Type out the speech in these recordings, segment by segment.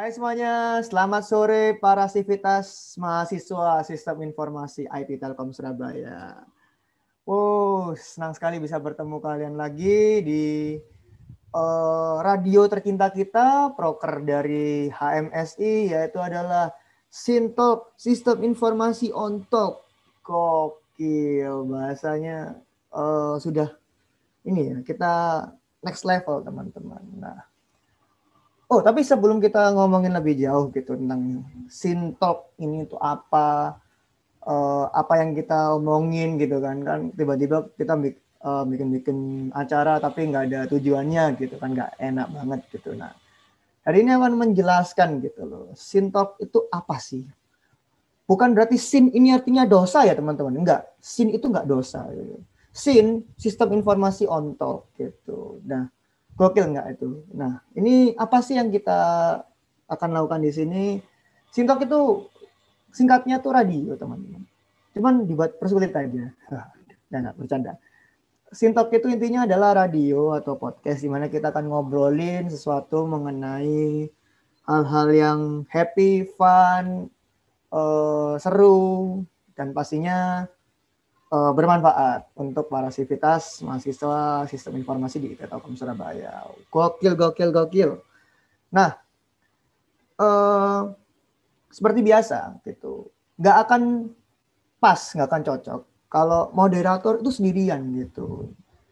Hai semuanya, selamat sore para sivitas mahasiswa Sistem Informasi IT Telkom Surabaya. Wow, senang sekali bisa bertemu kalian lagi di uh, radio tercinta kita, proker dari HMSI, yaitu adalah Sintok Sistem Informasi on Top. Gokil, bahasanya uh, sudah ini ya, kita next level teman-teman. Nah, Oh, tapi sebelum kita ngomongin lebih jauh gitu tentang sintok ini itu apa, uh, apa yang kita omongin gitu kan, kan tiba-tiba kita uh, bikin-bikin acara tapi nggak ada tujuannya gitu kan, nggak enak banget gitu. Nah, hari ini akan menjelaskan gitu loh, sintok itu apa sih? Bukan berarti sin ini artinya dosa ya teman-teman, enggak. Sin itu enggak dosa. Gitu. Sin sistem informasi on top gitu. Nah, Gokil nggak itu? Nah, ini apa sih yang kita akan lakukan di sini? Sintok itu singkatnya tuh radio, teman-teman. Cuman dibuat persulit aja. Nah, nggak bercanda. Sintok itu intinya adalah radio atau podcast di mana kita akan ngobrolin sesuatu mengenai hal-hal yang happy, fun, uh, seru, dan pastinya uh, bermanfaat untuk para sivitas mahasiswa sistem informasi di Telkom Surabaya. Gokil, gokil, gokil. Nah, uh, seperti biasa gitu, nggak akan pas, nggak akan cocok kalau moderator itu sendirian gitu.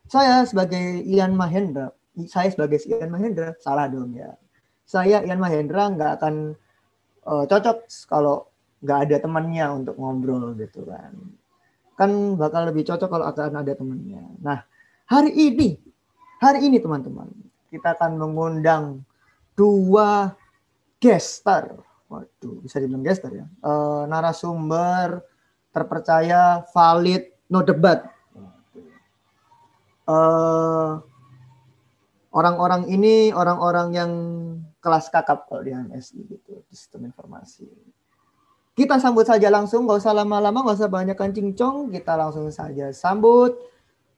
Saya sebagai Ian Mahendra, saya sebagai Ian Mahendra salah dong ya. Saya Ian Mahendra nggak akan uh, cocok kalau nggak ada temannya untuk ngobrol gitu kan kan bakal lebih cocok kalau akan ada temannya. Nah, hari ini, hari ini teman-teman, kita akan mengundang dua gestar. Waduh, bisa dibilang gestar ya. E, narasumber terpercaya, valid, no debat. Eh, orang-orang ini orang-orang yang kelas kakap kalau di MSI gitu, sistem informasi. Kita sambut saja langsung, nggak usah lama-lama, nggak usah banyak kancing cong. Kita langsung saja sambut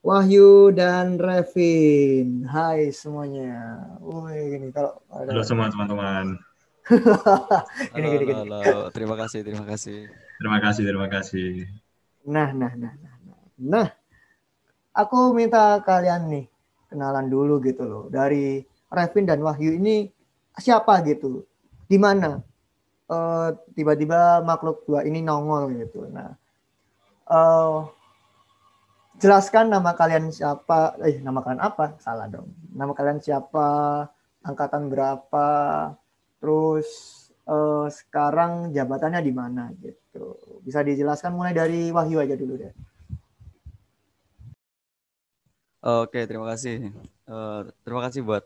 Wahyu dan Revin. Hai semuanya. Wih, ini kalau ada... Halo semua teman-teman. gini, halo, gini, gini. halo, halo. Terima kasih, terima kasih. Terima kasih, terima kasih. Nah, nah, nah, nah, nah. Nah, aku minta kalian nih kenalan dulu gitu loh. Dari Revin dan Wahyu ini siapa gitu? Di mana? Uh, tiba-tiba makhluk dua ini nongol gitu. Nah, uh, jelaskan nama kalian siapa? Eh, nama kalian apa? Salah dong. Nama kalian siapa? Angkatan berapa? Terus uh, sekarang jabatannya di mana gitu? Bisa dijelaskan mulai dari Wahyu aja dulu deh. Oke, terima kasih. Uh, terima kasih buat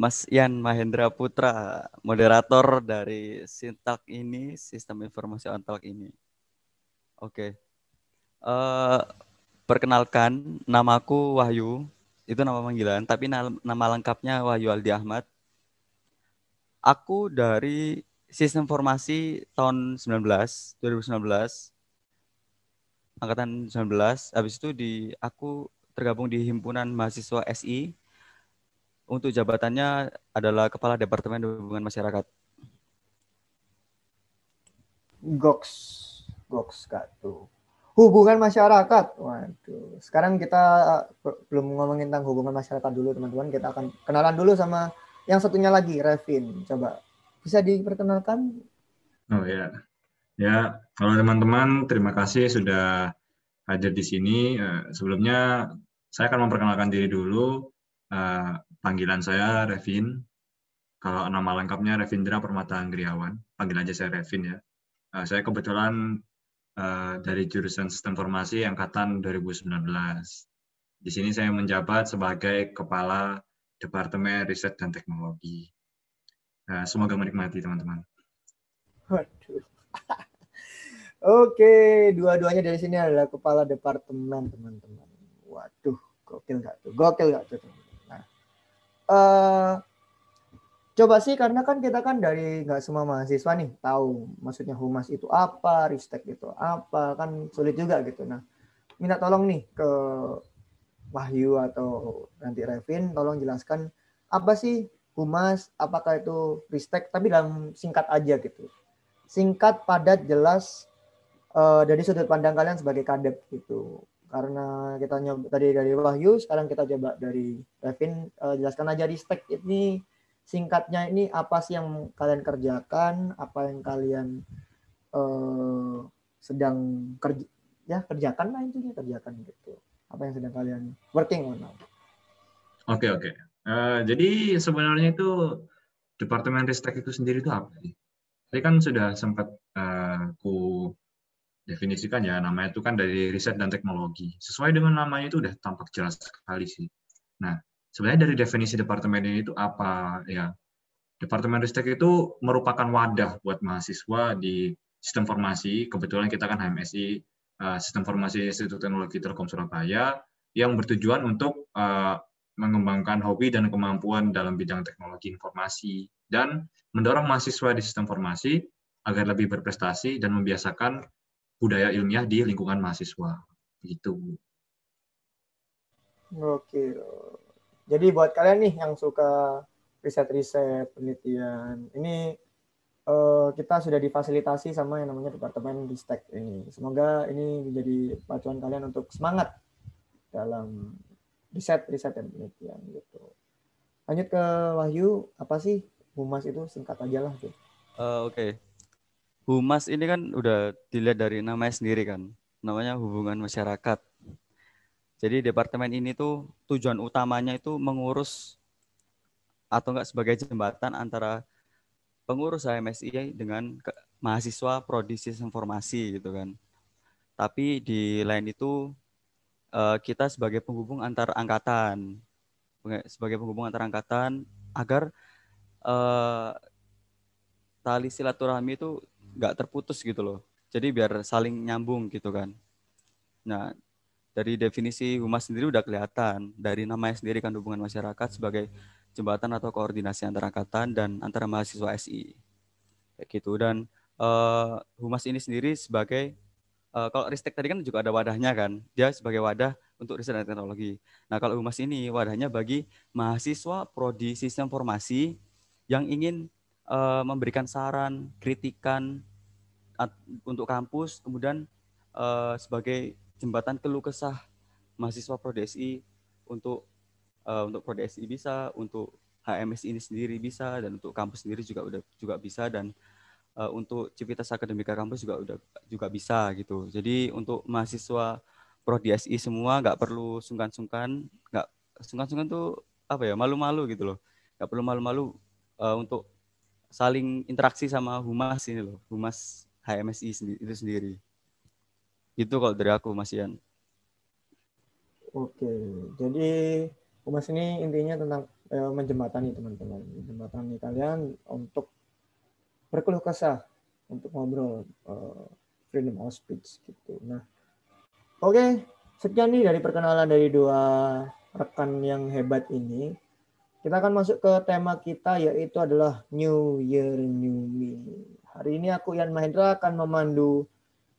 Mas Ian Mahendra Putra, moderator dari Sintak ini, Sistem Informasi Ontalk ini. Oke. Uh, perkenalkan, namaku Wahyu, itu nama panggilan, tapi nama lengkapnya Wahyu Aldi Ahmad. Aku dari Sistem Informasi tahun 19, 2019, angkatan 19. Habis itu di aku tergabung di himpunan mahasiswa SI untuk jabatannya adalah Kepala Departemen Hubungan Masyarakat. Goks, Goks tuh. Hubungan masyarakat. Waduh. Sekarang kita eh, belum ngomongin tentang hubungan masyarakat dulu teman-teman. Kita akan kenalan dulu sama yang satunya lagi, Revin. Coba bisa diperkenalkan? Oh ya. Ya, kalau teman-teman terima kasih sudah hadir di sini. Eh, sebelumnya saya akan memperkenalkan diri dulu. Eh, panggilan saya Revin. Kalau nama lengkapnya Revindra Permata Anggriawan. Panggil aja saya Revin ya. Uh, saya kebetulan uh, dari jurusan Sistem Informasi Angkatan 2019. Di sini saya menjabat sebagai Kepala Departemen Riset dan Teknologi. Uh, semoga menikmati teman-teman. Waduh. Oke, dua-duanya dari sini adalah kepala departemen teman-teman. Waduh, gokil gak tuh? Gokil gak tuh? Uh, coba sih karena kan kita kan dari nggak semua mahasiswa nih tahu maksudnya humas itu apa, ristek itu apa, kan sulit juga gitu. Nah, minta tolong nih ke Wahyu atau nanti Revin, tolong jelaskan apa sih humas, apakah itu ristek, tapi dalam singkat aja gitu. Singkat, padat, jelas uh, dari sudut pandang kalian sebagai kadep gitu. Karena kita nyoba tadi dari Wahyu, sekarang kita coba dari Kevin. Uh, jelaskan aja ristek ini singkatnya ini apa sih yang kalian kerjakan, apa yang kalian uh, sedang kerja ya kerjakan lah intinya kerjakan gitu apa yang sedang kalian working on now oke okay, oke okay. uh, jadi sebenarnya itu departemen ristek itu sendiri itu apa sih Tadi kan sudah sempat uh, ku definisikan ya namanya itu kan dari riset dan teknologi. Sesuai dengan namanya itu udah tampak jelas sekali sih. Nah sebenarnya dari definisi departemen ini itu apa ya? Departemen ristek itu merupakan wadah buat mahasiswa di sistem formasi. Kebetulan kita kan HMSI Eh, sistem Formasi Institut Teknologi Telkom Surabaya yang bertujuan untuk uh, mengembangkan hobi dan kemampuan dalam bidang teknologi informasi dan mendorong mahasiswa di sistem formasi agar lebih berprestasi dan membiasakan budaya ilmiah di lingkungan mahasiswa. Gitu. Oke. Jadi buat kalian nih yang suka riset-riset, penelitian, ini uh, kita sudah difasilitasi sama yang namanya Departemen Ristek ini. Semoga ini menjadi pacuan kalian untuk semangat dalam riset, riset dan penelitian gitu. Lanjut ke Wahyu, apa sih humas itu singkat aja lah gitu. Uh, Oke, okay. Humas ini kan udah dilihat dari namanya sendiri kan, namanya hubungan masyarakat. Jadi departemen ini tuh tujuan utamanya itu mengurus atau enggak sebagai jembatan antara pengurus HMSI dengan ke, mahasiswa prodi sistem informasi gitu kan. Tapi di lain itu uh, kita sebagai penghubung antar angkatan, sebagai penghubung antar angkatan agar uh, tali silaturahmi itu nggak terputus gitu loh. Jadi biar saling nyambung gitu kan. Nah, dari definisi humas sendiri udah kelihatan dari namanya sendiri kan hubungan masyarakat sebagai jembatan atau koordinasi antara angkatan dan antara mahasiswa SI. Kayak gitu dan uh, humas ini sendiri sebagai uh, kalau Ristek tadi kan juga ada wadahnya kan. Dia sebagai wadah untuk riset dan teknologi. Nah, kalau humas ini wadahnya bagi mahasiswa prodi sistem formasi yang ingin uh, memberikan saran, kritikan untuk kampus, kemudian uh, sebagai jembatan keluh kesah mahasiswa prodi SI untuk uh, untuk Prodi SI bisa, untuk HMS ini sendiri bisa, dan untuk kampus sendiri juga udah juga bisa dan uh, untuk Civitas Akademika kampus juga udah juga bisa gitu. Jadi untuk mahasiswa Prodi SI semua nggak perlu sungkan-sungkan, nggak sungkan-sungkan tuh apa ya malu-malu gitu loh, nggak perlu malu-malu uh, untuk saling interaksi sama humas ini loh, humas HMSI itu sendiri. Itu kalau dari aku Mas Ian. Oke, jadi Humas ini intinya tentang eh, menjembatani teman-teman, menjembatani kalian untuk berkeluh kesah, untuk ngobrol eh, freedom of speech gitu. Nah, oke, okay, sekian nih dari perkenalan dari dua rekan yang hebat ini. Kita akan masuk ke tema kita yaitu adalah New Year New Me. Hari ini aku Ian Mahendra akan memandu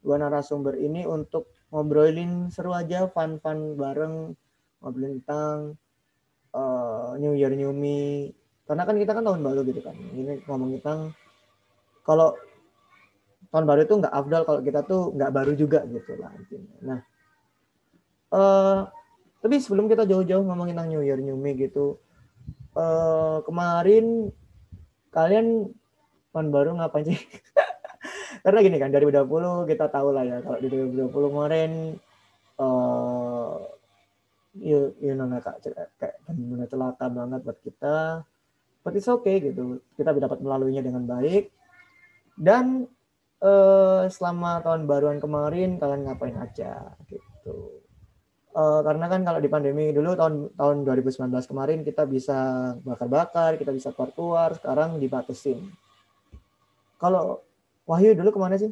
dua narasumber ini untuk ngobrolin seru aja, fun-fun bareng, ngobrolin tentang uh, New Year New Me. Karena kan kita kan tahun baru gitu kan. Ini ngomong tentang kalau tahun baru itu nggak afdal kalau kita tuh nggak baru juga gitu lah intinya. Nah uh, tapi sebelum kita jauh-jauh ngomongin tentang New Year New Me gitu uh, kemarin kalian tahun baru ngapain sih? Karena gini kan dari 2020 kita tahu lah ya kalau di 2020 kemarin uh, you, you know kak kayak benar celaka banget buat kita. But it's okay gitu kita dapat melaluinya dengan baik. Dan uh, selama tahun baruan kemarin kalian ngapain aja gitu. Uh, karena kan kalau di pandemi dulu tahun tahun 2019 kemarin kita bisa bakar-bakar kita bisa keluar-keluar sekarang dibatasin kalau Wahyu dulu ke mana sih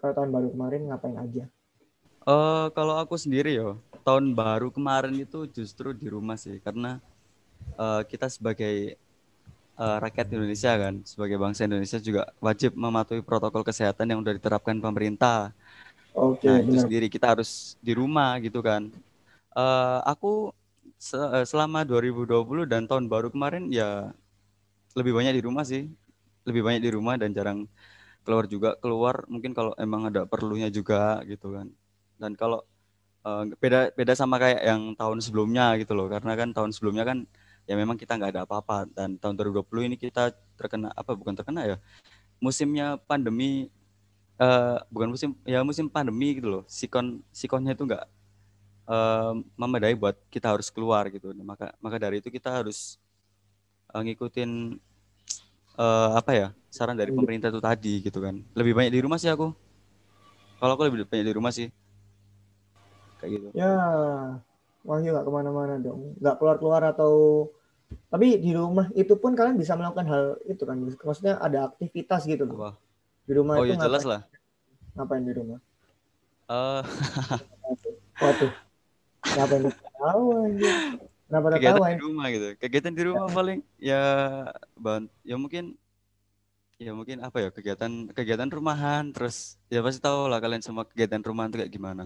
kalau tahun baru kemarin ngapain aja Uh, kalau aku sendiri ya, tahun baru kemarin itu justru di rumah sih, karena uh, kita sebagai uh, rakyat Indonesia kan, sebagai bangsa Indonesia juga wajib mematuhi protokol kesehatan yang sudah diterapkan pemerintah. Oke. Okay, nah benar. itu sendiri kita harus di rumah gitu kan. Uh, aku se- selama 2020 dan tahun baru kemarin ya lebih banyak di rumah sih. Lebih banyak di rumah dan jarang keluar juga. Keluar mungkin kalau emang ada perlunya juga gitu kan. Dan kalau eh, beda beda sama kayak yang tahun sebelumnya gitu loh. Karena kan tahun sebelumnya kan ya memang kita nggak ada apa-apa dan tahun 2020 ini kita terkena apa bukan terkena ya musimnya pandemi eh bukan musim ya musim pandemi gitu loh sikon sikonnya itu nggak eh, memadai buat kita harus keluar gitu maka maka dari itu kita harus eh, ngikutin eh, apa ya saran dari pemerintah itu tadi gitu kan lebih banyak di rumah sih aku kalau aku lebih banyak di rumah sih kayak gitu Ya, Wahyu nggak ke mana-mana dong. Nggak keluar-keluar atau... Tapi di rumah itu pun kalian bisa melakukan hal itu kan. Maksudnya ada aktivitas gitu loh. apa Di rumah oh itu ya jelas ngapain, lah ngapain di rumah? Eh, Waduh. Ngapain tahu anjir? Kenapa udah tahu kegiatan di anjir? rumah gitu. Kegiatan di rumah paling ya ban ya mungkin ya mungkin apa ya kegiatan kegiatan rumahan terus ya pasti tahu lah kalian semua kegiatan rumahan itu kayak gimana.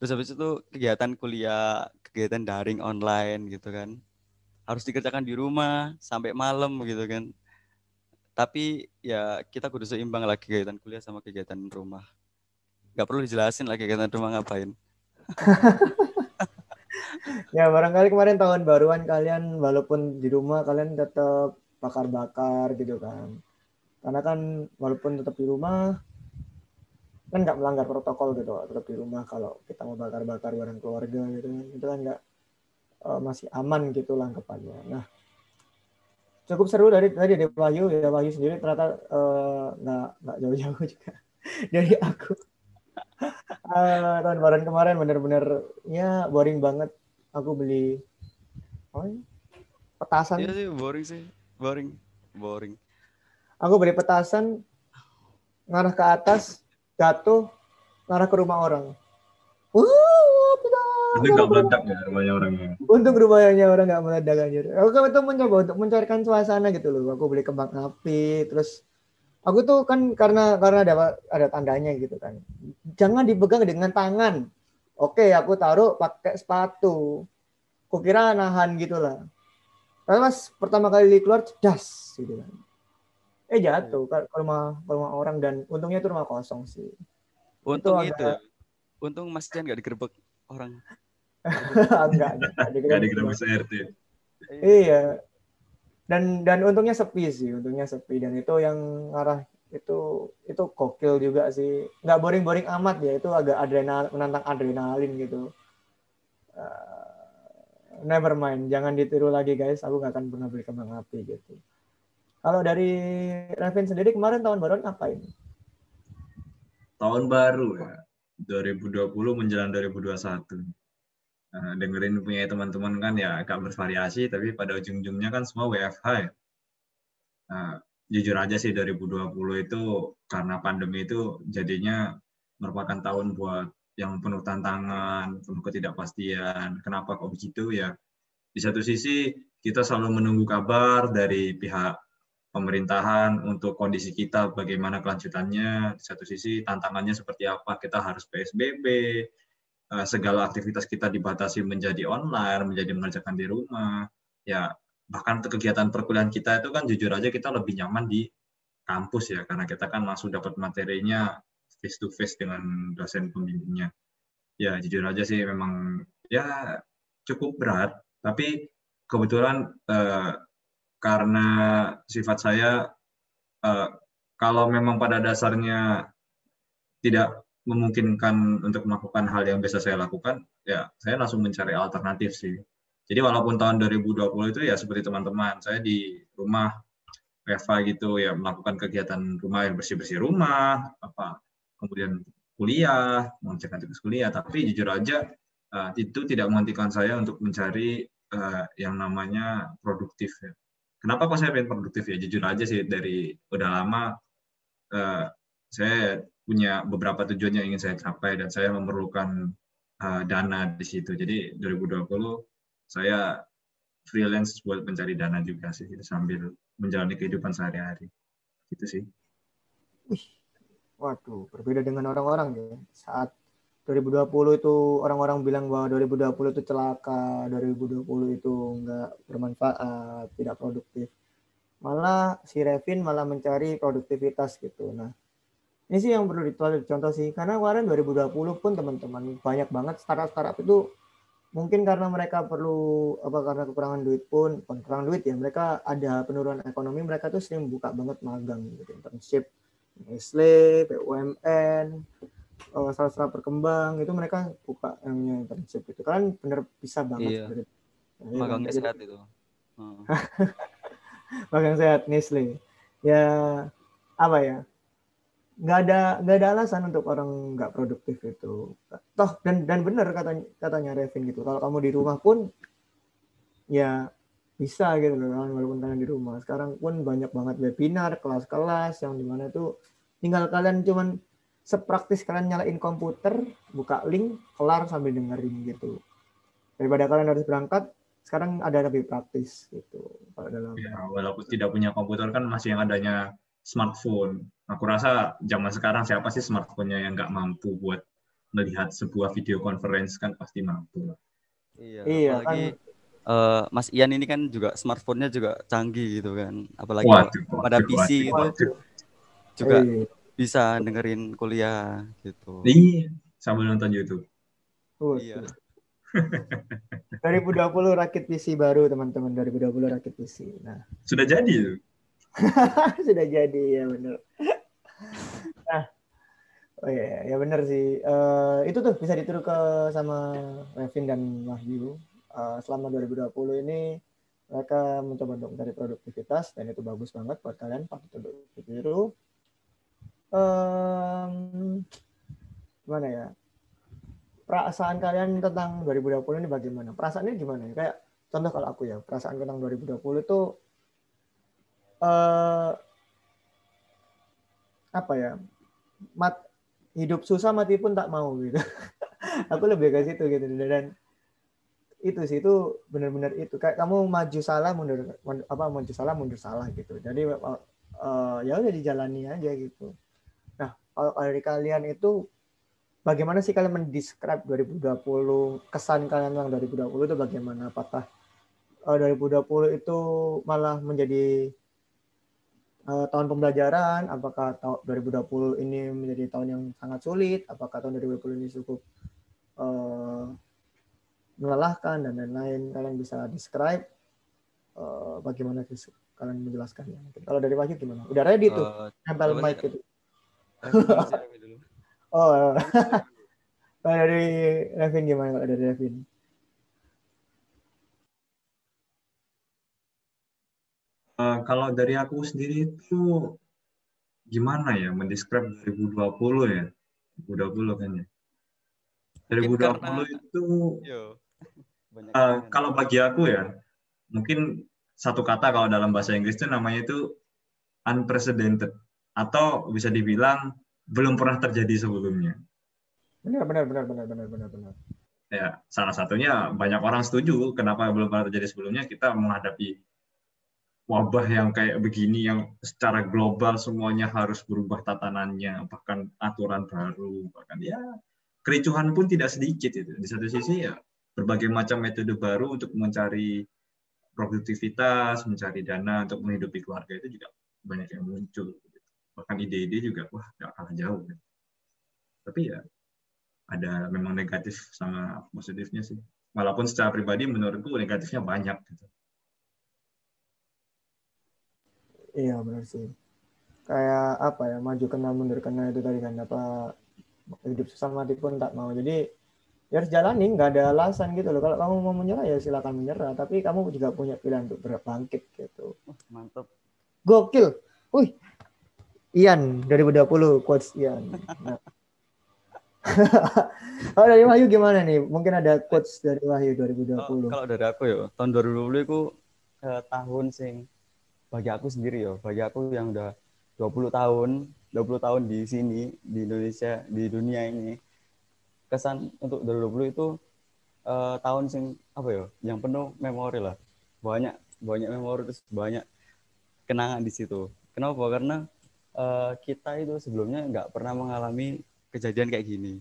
Terus habis itu kegiatan kuliah kegiatan daring online gitu kan. Harus dikerjakan di rumah sampai malam gitu kan. Tapi ya kita kudu seimbang lah kegiatan kuliah sama kegiatan rumah. Nggak perlu dijelasin lah kegiatan rumah ngapain Ya barangkali kemarin tahun baruan kalian walaupun di rumah kalian tetap bakar-bakar gitu kan. Karena kan walaupun tetap di rumah kan nggak melanggar protokol gitu tetap di rumah kalau kita mau bakar-bakar bareng keluarga gitu kan itu kan nggak eh, masih aman gitu langkepannya. Nah cukup seru dari tadi dari Wahyu ya Wahyu sendiri ternyata eh, nggak nggak jauh-jauh juga dari aku. Eh, tahun baruan kemarin bener-bener ya boring banget aku beli oh, petasan iya sih boring sih boring boring aku beli petasan ngarah ke atas jatuh ngarah ke rumah orang Wuh, tidak. Itu nggak meledak ya rumahnya orangnya. Untung rumahnya orang nggak meledak anjir. Aku kan itu mencoba untuk mencairkan suasana gitu loh. Aku beli kembang api, terus aku tuh kan karena karena ada ada tandanya gitu kan. Jangan dipegang dengan tangan. Oke, aku taruh pakai sepatu. Kukira nahan gitu lah. Tapi pas pertama kali keluar cedas gitu kan. Eh jatuh ke rumah ke rumah orang dan untungnya itu rumah kosong sih. untung agak- itu untung Mas Jan nggak digerebek orang enggak, enggak, Nggak digerebek CRT. Iya. Dan dan untungnya sepi sih, untungnya sepi dan itu yang arah itu itu gokil juga sih. Nggak boring-boring amat ya, itu agak adrenal menantang adrenalin gitu. Eh, never mind, jangan ditiru lagi guys. Aku nggak akan pernah beli kembang api gitu. Kalau dari Revin sendiri kemarin tahun baru ngapain? Tahun baru ya. 2020 menjelang 2021. Nah, dengerin punya teman-teman kan ya agak bervariasi, tapi pada ujung-ujungnya kan semua WFH ya. Nah, jujur aja sih 2020 itu karena pandemi itu jadinya merupakan tahun buat yang penuh tantangan, penuh ketidakpastian. Kenapa kok begitu ya? Di satu sisi kita selalu menunggu kabar dari pihak pemerintahan untuk kondisi kita bagaimana kelanjutannya. Di satu sisi tantangannya seperti apa? Kita harus PSBB, eh, segala aktivitas kita dibatasi menjadi online, menjadi mengerjakan di rumah. Ya, bahkan untuk kegiatan perkuliahan kita itu kan jujur aja kita lebih nyaman di kampus ya karena kita kan langsung dapat materinya face to face dengan dosen pembimbingnya. Ya, jujur aja sih memang ya cukup berat, tapi kebetulan eh, karena sifat saya eh, kalau memang pada dasarnya tidak memungkinkan untuk melakukan hal yang biasa saya lakukan, ya saya langsung mencari alternatif sih. Jadi walaupun tahun 2020 itu ya seperti teman-teman, saya di rumah WFA gitu ya melakukan kegiatan rumah yang bersih-bersih rumah, apa kemudian kuliah, mengerjakan tugas kuliah, tapi jujur aja eh, itu tidak menghentikan saya untuk mencari eh, yang namanya produktif ya. Kenapa kok saya pengen produktif ya? Jujur aja sih dari udah lama eh, saya punya beberapa tujuan yang ingin saya capai dan saya memerlukan dana di situ. Jadi 2020 saya freelance buat mencari dana juga sih sambil menjalani kehidupan sehari-hari. Gitu sih. Waduh, berbeda dengan orang-orang ya. Saat 2020 itu orang-orang bilang bahwa 2020 itu celaka, 2020 itu enggak bermanfaat, tidak produktif. Malah si Revin malah mencari produktivitas gitu. Nah, ini sih yang perlu dicontoh sih. Karena kemarin 2020 pun teman-teman banyak banget startup-startup itu mungkin karena mereka perlu apa karena kekurangan duit pun bukan kekurangan duit ya mereka ada penurunan ekonomi mereka tuh sering buka banget magang gitu internship Nestle, BUMN, uh, salah berkembang itu mereka buka yang internship itu kan bener bisa banget iya. ya, magangnya sehat itu. Hmm. magang sehat Nestle. Ya apa ya nggak ada nggak ada alasan untuk orang nggak produktif itu. Toh dan dan benar katanya katanya Revin gitu. Kalau kamu di rumah pun ya bisa gitu loh kan walaupun kalian di rumah. Sekarang pun banyak banget webinar kelas-kelas yang di mana itu tinggal kalian cuman sepraktis kalian nyalain komputer buka link kelar sambil dengerin gitu. Daripada kalian harus berangkat sekarang ada lebih praktis gitu kalau dalam ya, walaupun tidak punya komputer kan masih yang adanya smartphone. Aku rasa zaman sekarang siapa sih smartphone-nya yang nggak mampu buat melihat sebuah video conference kan pasti mampu lah. Iya, iya apalagi kan. uh, Mas Ian ini kan juga smartphone-nya juga canggih gitu kan. Apalagi waduh, pada waduh, PC waduh, itu juga iya. bisa dengerin kuliah gitu. Iya, sambil nonton YouTube. Oh, iya. 2020 rakit PC baru teman-teman 2020 rakit PC. Nah, sudah jadi Sudah jadi ya benar. Nah, oh ya, ya benar sih. Uh, itu tuh bisa ditiru ke sama Revin dan Wahyu. Uh, selama 2020 ini mereka mencoba untuk mencari produktivitas dan itu bagus banget buat kalian patut untuk ditiru. Um, gimana ya? Perasaan kalian tentang 2020 ini bagaimana? Perasaannya gimana ya? Kayak contoh kalau aku ya, perasaan tentang 2020 itu uh, apa ya mat hidup susah mati pun tak mau gitu. Aku lebih ke situ gitu. Dan itu sih itu benar-benar itu. Kayak kamu maju salah mundur apa maju salah mundur salah gitu. Jadi uh, ya udah dijalani aja gitu. Nah kalau dari kalian itu bagaimana sih kalian mendescribe 2020 kesan kalian tentang 2020 itu bagaimana? Apakah uh, 2020 itu malah menjadi uh, tahun pembelajaran, apakah tahun 2020 ini menjadi tahun yang sangat sulit, apakah tahun 2020 ini cukup uh, melelahkan dan lain-lain. Kalian bisa describe uh, bagaimana kalian menjelaskannya. Kalau dari Wahyu gimana? Udah ready tuh, uh, nempel mic gitu. oh, kalau dari Revin gimana? Kalau dari Revin? Uh, kalau dari aku sendiri itu gimana ya mendeskrip 2020 ya 2020 kan ya 2020 karena, itu yo, uh, kalau bagi aku ya mungkin satu kata kalau dalam bahasa Inggris itu namanya itu unprecedented atau bisa dibilang belum pernah terjadi sebelumnya. Benar benar benar benar benar benar benar. Ya, salah satunya banyak orang setuju kenapa belum pernah terjadi sebelumnya kita menghadapi wabah yang kayak begini yang secara global semuanya harus berubah tatanannya bahkan aturan baru bahkan ya kericuhan pun tidak sedikit itu. Di satu sisi ya berbagai macam metode baru untuk mencari produktivitas mencari dana untuk menghidupi keluarga itu juga banyak yang muncul. Bahkan ide-ide juga wah gak kalah jauh. Tapi ya ada memang negatif sama positifnya sih. Walaupun secara pribadi menurutku negatifnya banyak gitu Iya benar sih. Kayak apa ya maju kena mundur kena itu tadi kan apa hidup susah mati pun tak mau. Jadi ya harus jalani nggak ada alasan gitu loh. Kalau kamu mau menyerah ya silakan menyerah. Tapi kamu juga punya pilihan untuk berbangkit gitu. Mantap. Gokil. Wih. Ian 2020 quotes Ian. Nah. oh dari Wahyu gimana nih? Mungkin ada quotes dari Wahyu 2020. Oh, kalau dari aku ya, tahun 2020 itu eh, tahun sing bagi aku sendiri ya, bagi aku yang udah 20 tahun, 20 tahun di sini, di Indonesia, di dunia ini, kesan untuk 2020 itu uh, tahun sing apa ya, yang penuh memori lah. Banyak banyak memori terus banyak kenangan di situ. Kenapa? Karena uh, kita itu sebelumnya nggak pernah mengalami kejadian kayak gini.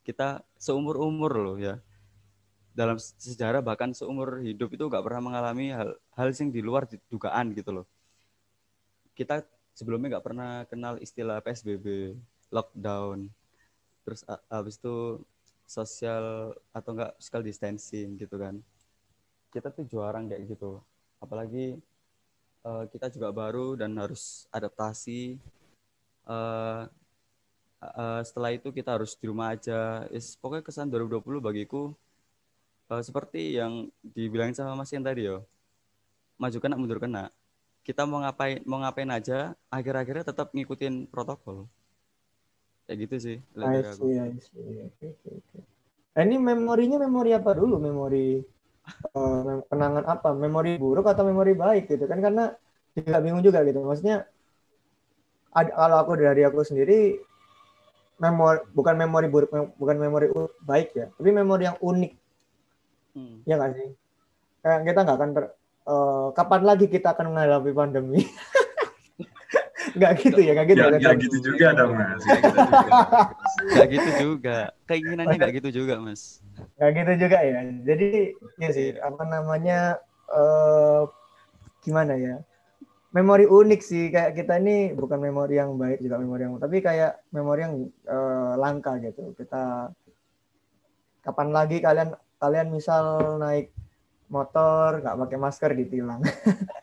kita seumur umur loh ya dalam sejarah bahkan seumur hidup itu nggak pernah mengalami hal hal yang di luar dugaan gitu loh. Kita sebelumnya nggak pernah kenal istilah psbb lockdown terus habis itu sosial atau enggak physical distancing gitu kan. Kita tuh jarang kayak gitu. Apalagi uh, kita juga baru dan harus adaptasi uh, uh, setelah itu kita harus di rumah aja. Is pokoknya kesan 2020 bagiku uh, seperti yang dibilangin sama Mas Ian tadi yo. Maju kena mundur kena kita mau ngapain mau ngapain aja akhir-akhirnya tetap ngikutin protokol. Kayak gitu sih I see, I see. Okay, okay. Eh, ini memorinya memori apa dulu? Memori uh, kenangan apa? Memori buruk atau memori baik gitu? Kan karena juga bingung juga gitu. Maksudnya ada, kalau aku dari aku sendiri memori bukan memori buruk bukan memori baik ya. Tapi memori yang unik hmm. ya nggak sih kayak kita nggak akan ter, uh, kapan lagi kita akan menghadapi pandemi Gak gitu ya, gak gitu. Ya, gak gitu juga dong mas. Gak gitu juga. Keinginannya gak gitu juga mas. Gak gitu juga ya. Jadi ya sih apa namanya uh, gimana ya? Memori unik sih kayak kita ini bukan memori yang baik juga memori yang tapi kayak memori yang uh, langka gitu. Kita kapan lagi kalian kalian misal naik motor nggak pakai masker ditilang.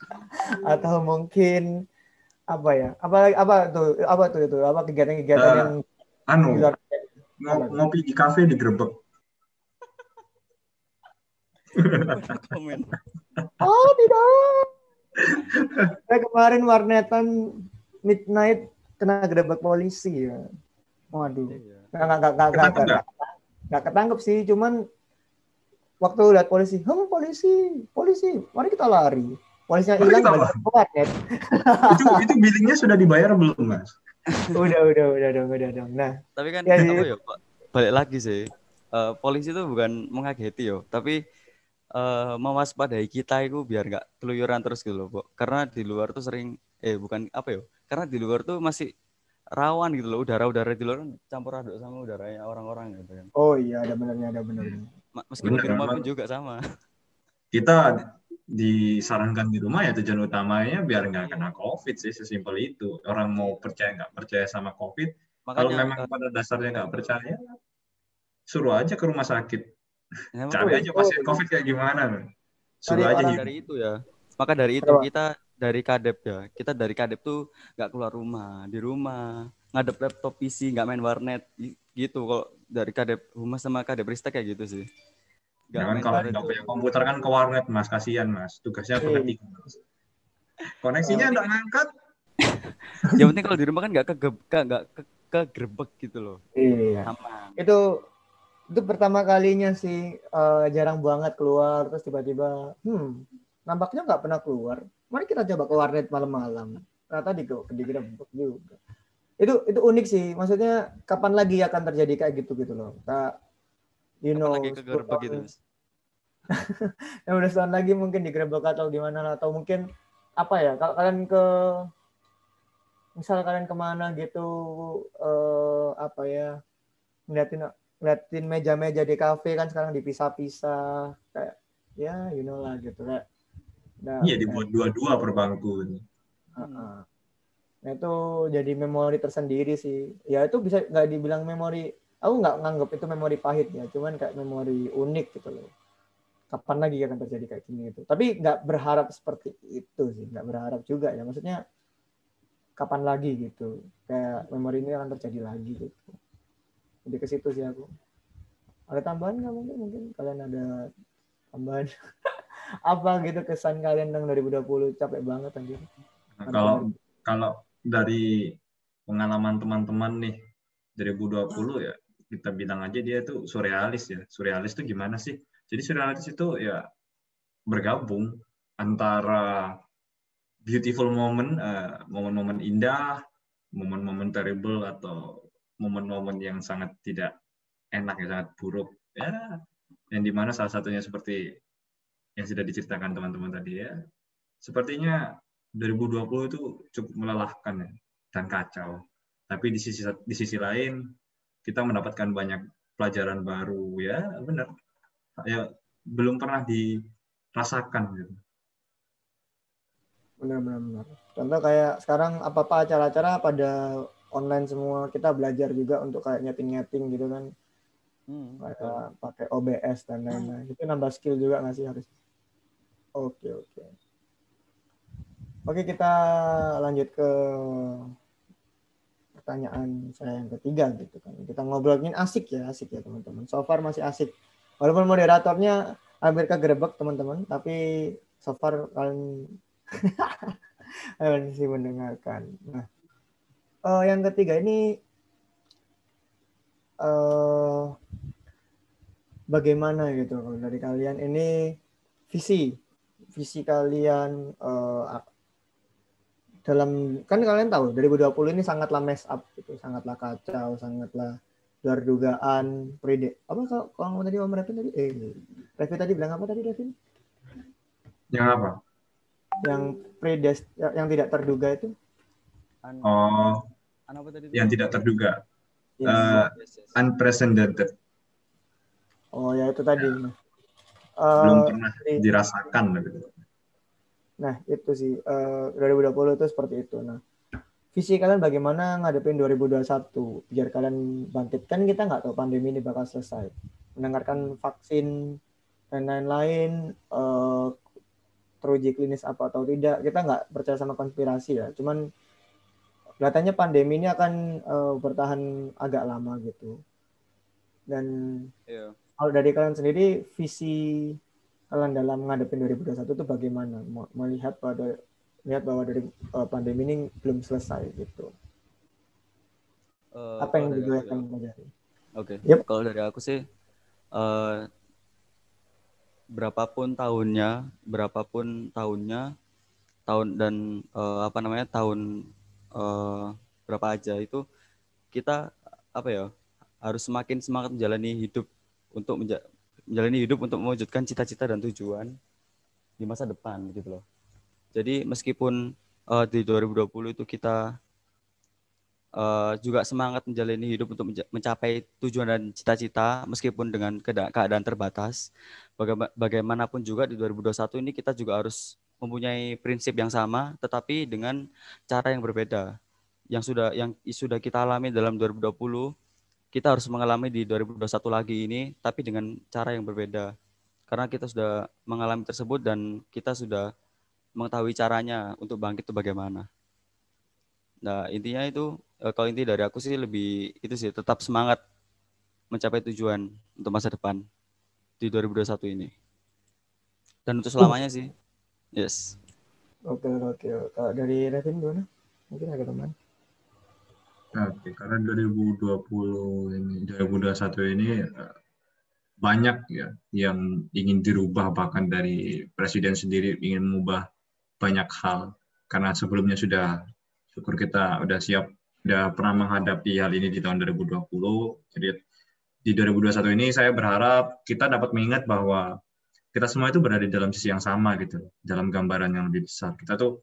Atau mungkin apa ya apa apa tuh apa tuh itu apa kegiatan-kegiatan uh, yang anu ngopi di kafe di Grebek. Oh tidak. Saya kemarin warnetan midnight kena grebek polisi ya. Waduh. Iya. nggak nggak nggak nggak? nggak ketangkep sih cuman waktu lihat polisi hmm polisi polisi mari kita lari Polisinya hilang kuat ya. itu itu billingnya sudah dibayar belum mas? udah udah udah dong udah dong. Nah tapi kan ya, apa ya Pak? Balik lagi sih. Uh, polisi itu bukan mengageti yo, tapi uh, mewaspadai kita itu biar nggak keluyuran terus gitu loh, Pak. Karena di luar tuh sering eh bukan apa yo? Karena di luar tuh masih rawan gitu loh udara-udara di luar kan campur aduk sama udaranya orang-orang gitu kan. Oh iya ada benernya ada benernya. Meskipun di rumah pun juga sama. Kita disarankan di rumah ya tujuan utamanya biar nggak kena covid sih sesimpel itu. Orang mau percaya nggak percaya sama covid Makanya, kalau memang uh, pada dasarnya nggak percaya suruh aja ke rumah sakit. Ya, cari aja pasien covid kayak gimana suruh dari, aja dari itu ya. Maka dari itu kita dari kadep ya. Kita dari kadep tuh nggak keluar rumah di rumah ngadep laptop PC nggak main warnet gitu. Kalau dari kadep rumah sama kadep ristek kayak gitu sih Gak Jangan kalau nggak punya komputer kan ke warnet mas, kasihan mas. Tugasnya aku ketik. Koneksinya nggak ngangkat. yang penting kalau di rumah kan nggak ke nggak ke, ke grebek gitu loh. Iya. Aman. Itu itu pertama kalinya sih uh, jarang banget keluar terus tiba-tiba hmm nampaknya nggak pernah keluar mari kita coba ke warnet malam-malam ternyata di di grebek juga itu itu unik sih. Maksudnya kapan lagi akan terjadi kayak gitu gitu loh. Kita you know lagi ke gerbek gitu? yang udah setahun lagi mungkin di gerbek atau gimana atau mungkin apa ya kalau kalian ke misal kalian ke mana gitu uh, apa ya ngeliatin ngeliatin meja-meja di kafe kan sekarang dipisah-pisah kayak ya you know lah gitu kayak. Nah, iya dibuat dua-dua per bangku uh -uh. Nah itu jadi memori tersendiri sih. Ya itu bisa nggak dibilang memori aku nggak nganggap itu memori pahit ya cuman kayak memori unik gitu loh. Kapan lagi akan terjadi kayak gini gitu. Tapi nggak berharap seperti itu sih nggak berharap juga ya. Maksudnya kapan lagi gitu. Kayak memori ini akan terjadi lagi gitu. Jadi ke situ sih aku. Ada tambahan nggak mungkin? Mungkin kalian ada tambahan? Apa gitu kesan kalian yang 2020 capek banget anjir nah, kalau kalau dari pengalaman teman-teman nih 2020 ya kita bilang aja dia tuh surrealis ya. Surrealis itu gimana sih? Jadi surrealis itu ya bergabung antara beautiful moment, uh, momen-momen indah, momen-momen terrible atau momen-momen yang sangat tidak enak ya sangat buruk ya yang di mana salah satunya seperti yang sudah diceritakan teman-teman tadi ya sepertinya 2020 itu cukup melelahkan ya, dan kacau. Tapi di sisi di sisi lain kita mendapatkan banyak pelajaran baru. Ya benar. Ya belum pernah dirasakan gitu. Benar benar benar. Contoh kayak sekarang apa apa acara-acara pada online semua kita belajar juga untuk kayak nyeting nyeting gitu kan. Hmm, kayak pakai OBS dan lain-lain. Itu nambah skill juga nggak sih harus oke oke oke kita lanjut ke pertanyaan saya yang ketiga gitu kan. Kita ngobrolin asik ya, asik ya teman-teman. So far masih asik. Walaupun moderatornya hampir kegerebek teman-teman, tapi so far kalian masih mendengarkan. Nah, uh, yang ketiga ini uh, bagaimana gitu dari kalian ini visi visi kalian uh, dalam kan kalian tahu 2020 ini sangatlah mess up gitu, sangatlah kacau, sangatlah luar dugaan, prede. Apa kalau kalau ngomong tadi Om Revin tadi? Eh, Revin tadi bilang apa tadi Revin? Yang apa? Yang predes yang tidak terduga itu? Oh. Apa tadi? Yang tidak terduga. Yes. Uh, unprecedented. Oh ya itu tadi. Ya. Uh, Belum pernah dirasakan gitu. Nah, itu sih uh, eh, 2020 itu seperti itu. Nah, visi kalian bagaimana ngadepin 2021 biar kalian bangkit kan kita nggak tahu pandemi ini bakal selesai. Mendengarkan vaksin dan lain-lain uh, teruji klinis apa atau tidak, kita nggak percaya sama konspirasi ya. Cuman kelihatannya pandemi ini akan uh, bertahan agak lama gitu. Dan yeah. kalau dari kalian sendiri visi kalian dalam menghadapi 2021 itu bagaimana melihat pada lihat bahwa dari uh, pandemi ini belum selesai gitu. Uh, Apa yang juga akan menjadi? Oke. Okay. Yep. Kalau dari aku sih uh, berapapun tahunnya, berapapun tahunnya, tahun dan uh, apa namanya tahun uh, berapa aja itu kita apa ya harus semakin semangat menjalani hidup untuk menja menjalani hidup untuk mewujudkan cita-cita dan tujuan di masa depan gitu loh. Jadi meskipun uh, di 2020 itu kita uh, juga semangat menjalani hidup untuk mencapai tujuan dan cita-cita meskipun dengan keadaan terbatas, bagaimanapun juga di 2021 ini kita juga harus mempunyai prinsip yang sama tetapi dengan cara yang berbeda. Yang sudah yang sudah kita alami dalam 2020 kita harus mengalami di 2021 lagi ini tapi dengan cara yang berbeda karena kita sudah mengalami tersebut dan kita sudah mengetahui caranya untuk bangkit itu bagaimana. Nah intinya itu eh, kalau inti dari aku sih lebih itu sih tetap semangat mencapai tujuan untuk masa depan di 2021 ini dan untuk selamanya sih. Yes. Oke oke. Kalau dari Revin gimana? Mungkin ada teman. Oke, karena 2020 ini 2021 ini eh, banyak ya yang ingin dirubah bahkan dari presiden sendiri ingin mengubah banyak hal. Karena sebelumnya sudah syukur kita udah siap udah pernah menghadapi hal ini di tahun 2020 jadi di 2021 ini saya berharap kita dapat mengingat bahwa kita semua itu berada di dalam sisi yang sama gitu dalam gambaran yang lebih besar. Kita tuh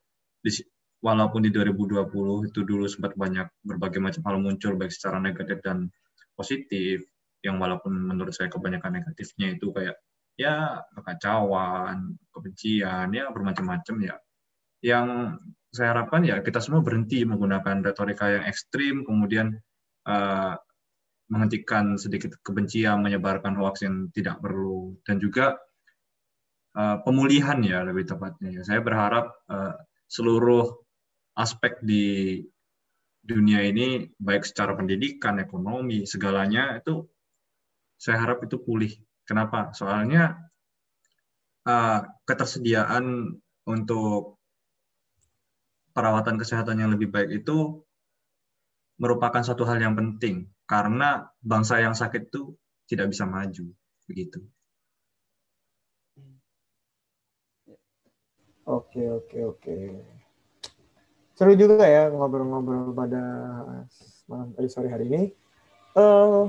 walaupun di 2020 itu dulu sempat banyak berbagai macam hal muncul baik secara negatif dan positif yang walaupun menurut saya kebanyakan negatifnya itu kayak ya kekacauan, kebencian, ya bermacam-macam ya. Yang saya harapkan ya kita semua berhenti menggunakan retorika yang ekstrim, kemudian uh, menghentikan sedikit kebencian, menyebarkan hoax yang tidak perlu, dan juga uh, pemulihan ya lebih tepatnya. Saya berharap uh, seluruh aspek di dunia ini baik secara pendidikan, ekonomi, segalanya itu saya harap itu pulih. Kenapa? Soalnya uh, ketersediaan untuk perawatan kesehatan yang lebih baik itu merupakan satu hal yang penting karena bangsa yang sakit itu tidak bisa maju begitu. Oke oke oke seru juga ya ngobrol-ngobrol pada malam tadi sore hari ini. Uh,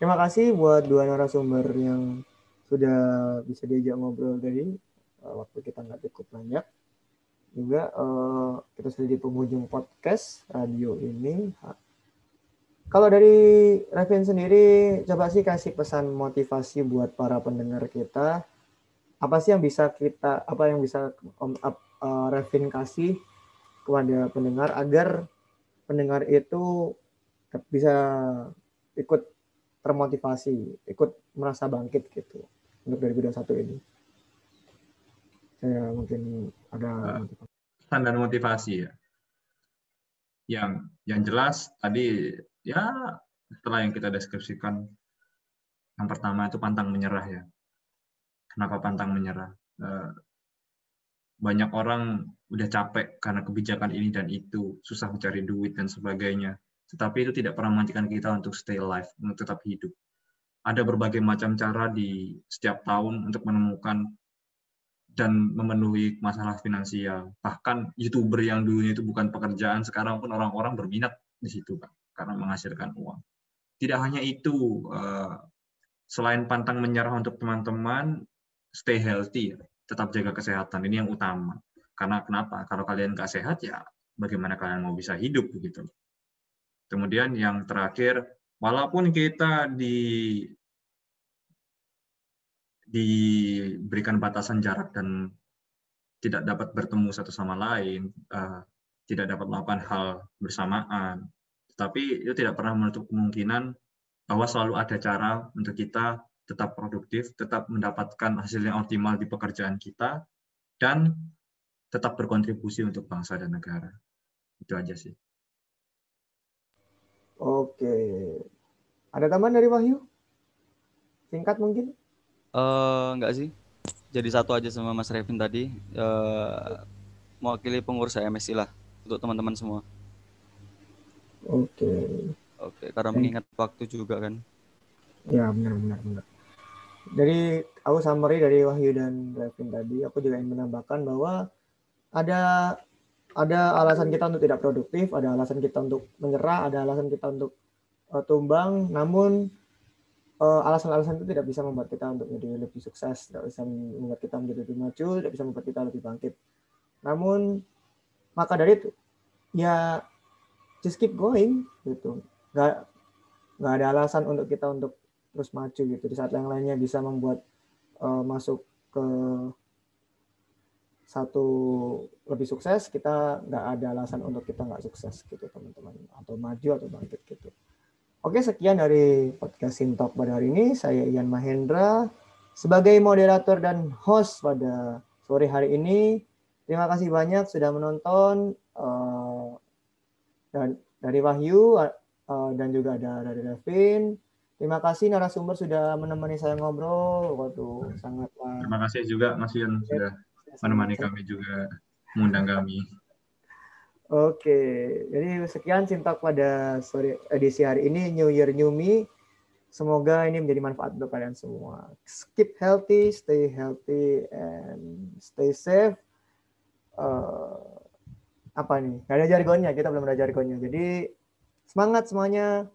terima kasih buat dua narasumber yang sudah bisa diajak ngobrol tadi. Uh, waktu kita nggak cukup banyak. Juga uh, kita sudah di penghujung podcast radio ini. kalau dari Revin sendiri, coba sih kasih pesan motivasi buat para pendengar kita. Apa sih yang bisa kita, apa yang bisa um, uh, Revin kasih kepada pendengar agar pendengar itu bisa ikut termotivasi, ikut merasa bangkit gitu untuk 2021 ini. Saya mungkin ada pesan dan motivasi ya. Yang yang jelas tadi ya setelah yang kita deskripsikan yang pertama itu pantang menyerah ya. Kenapa pantang menyerah? Eh, banyak orang udah capek karena kebijakan ini dan itu, susah mencari duit dan sebagainya. Tetapi itu tidak pernah menghentikan kita untuk stay alive, untuk tetap hidup. Ada berbagai macam cara di setiap tahun untuk menemukan dan memenuhi masalah finansial. Bahkan YouTuber yang dulunya itu bukan pekerjaan, sekarang pun orang-orang berminat di situ, Pak, karena menghasilkan uang. Tidak hanya itu, eh, selain pantang menyerah untuk teman-teman, stay healthy, tetap jaga kesehatan. Ini yang utama. Karena kenapa? Kalau kalian nggak sehat, ya bagaimana kalian mau bisa hidup begitu. Kemudian yang terakhir, walaupun kita di diberikan batasan jarak dan tidak dapat bertemu satu sama lain, uh, tidak dapat melakukan hal bersamaan, tetapi itu tidak pernah menutup kemungkinan bahwa selalu ada cara untuk kita tetap produktif, tetap mendapatkan hasil yang optimal di pekerjaan kita, dan tetap berkontribusi untuk bangsa dan negara. Itu aja sih. Oke. Ada tambahan dari Wahyu? Singkat mungkin? Uh, enggak sih. Jadi satu aja sama Mas Revin tadi. Uh, mewakili pengurus MSI lah untuk teman-teman semua. Oke. Oke, karena mengingat waktu juga kan. Ya benar benar benar. Dari aku summary dari Wahyu dan Revin tadi, aku juga ingin menambahkan bahwa ada ada alasan kita untuk tidak produktif, ada alasan kita untuk menyerah, ada alasan kita untuk uh, tumbang, namun uh, alasan-alasan itu tidak bisa membuat kita untuk menjadi lebih sukses, tidak bisa membuat kita menjadi lebih maju, tidak bisa membuat kita lebih bangkit. Namun maka dari itu ya just keep going gitu. Gak nggak ada alasan untuk kita untuk terus maju gitu di saat yang lainnya bisa membuat uh, masuk ke satu lebih sukses kita nggak ada alasan untuk kita nggak sukses gitu teman-teman atau maju atau bangkit gitu oke sekian dari podcast Sintok pada hari ini saya Ian Mahendra sebagai moderator dan host pada sore hari ini terima kasih banyak sudah menonton uh, dan dari Wahyu uh, dan juga ada dari Devin Terima kasih narasumber sudah menemani saya ngobrol. Waduh, sangat. Terima kasih juga Mas Yun sudah menemani kami juga, mengundang kami. Oke, jadi sekian cinta pada sore edisi hari ini New Year New Me. Semoga ini menjadi manfaat untuk kalian semua. Keep healthy, stay healthy, and stay safe. Uh, apa nih? Gak ada jargonnya, kita belum ada jargonnya. Jadi semangat semuanya.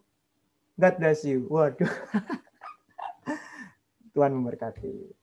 God bless you. Waduh. Tuhan memberkati.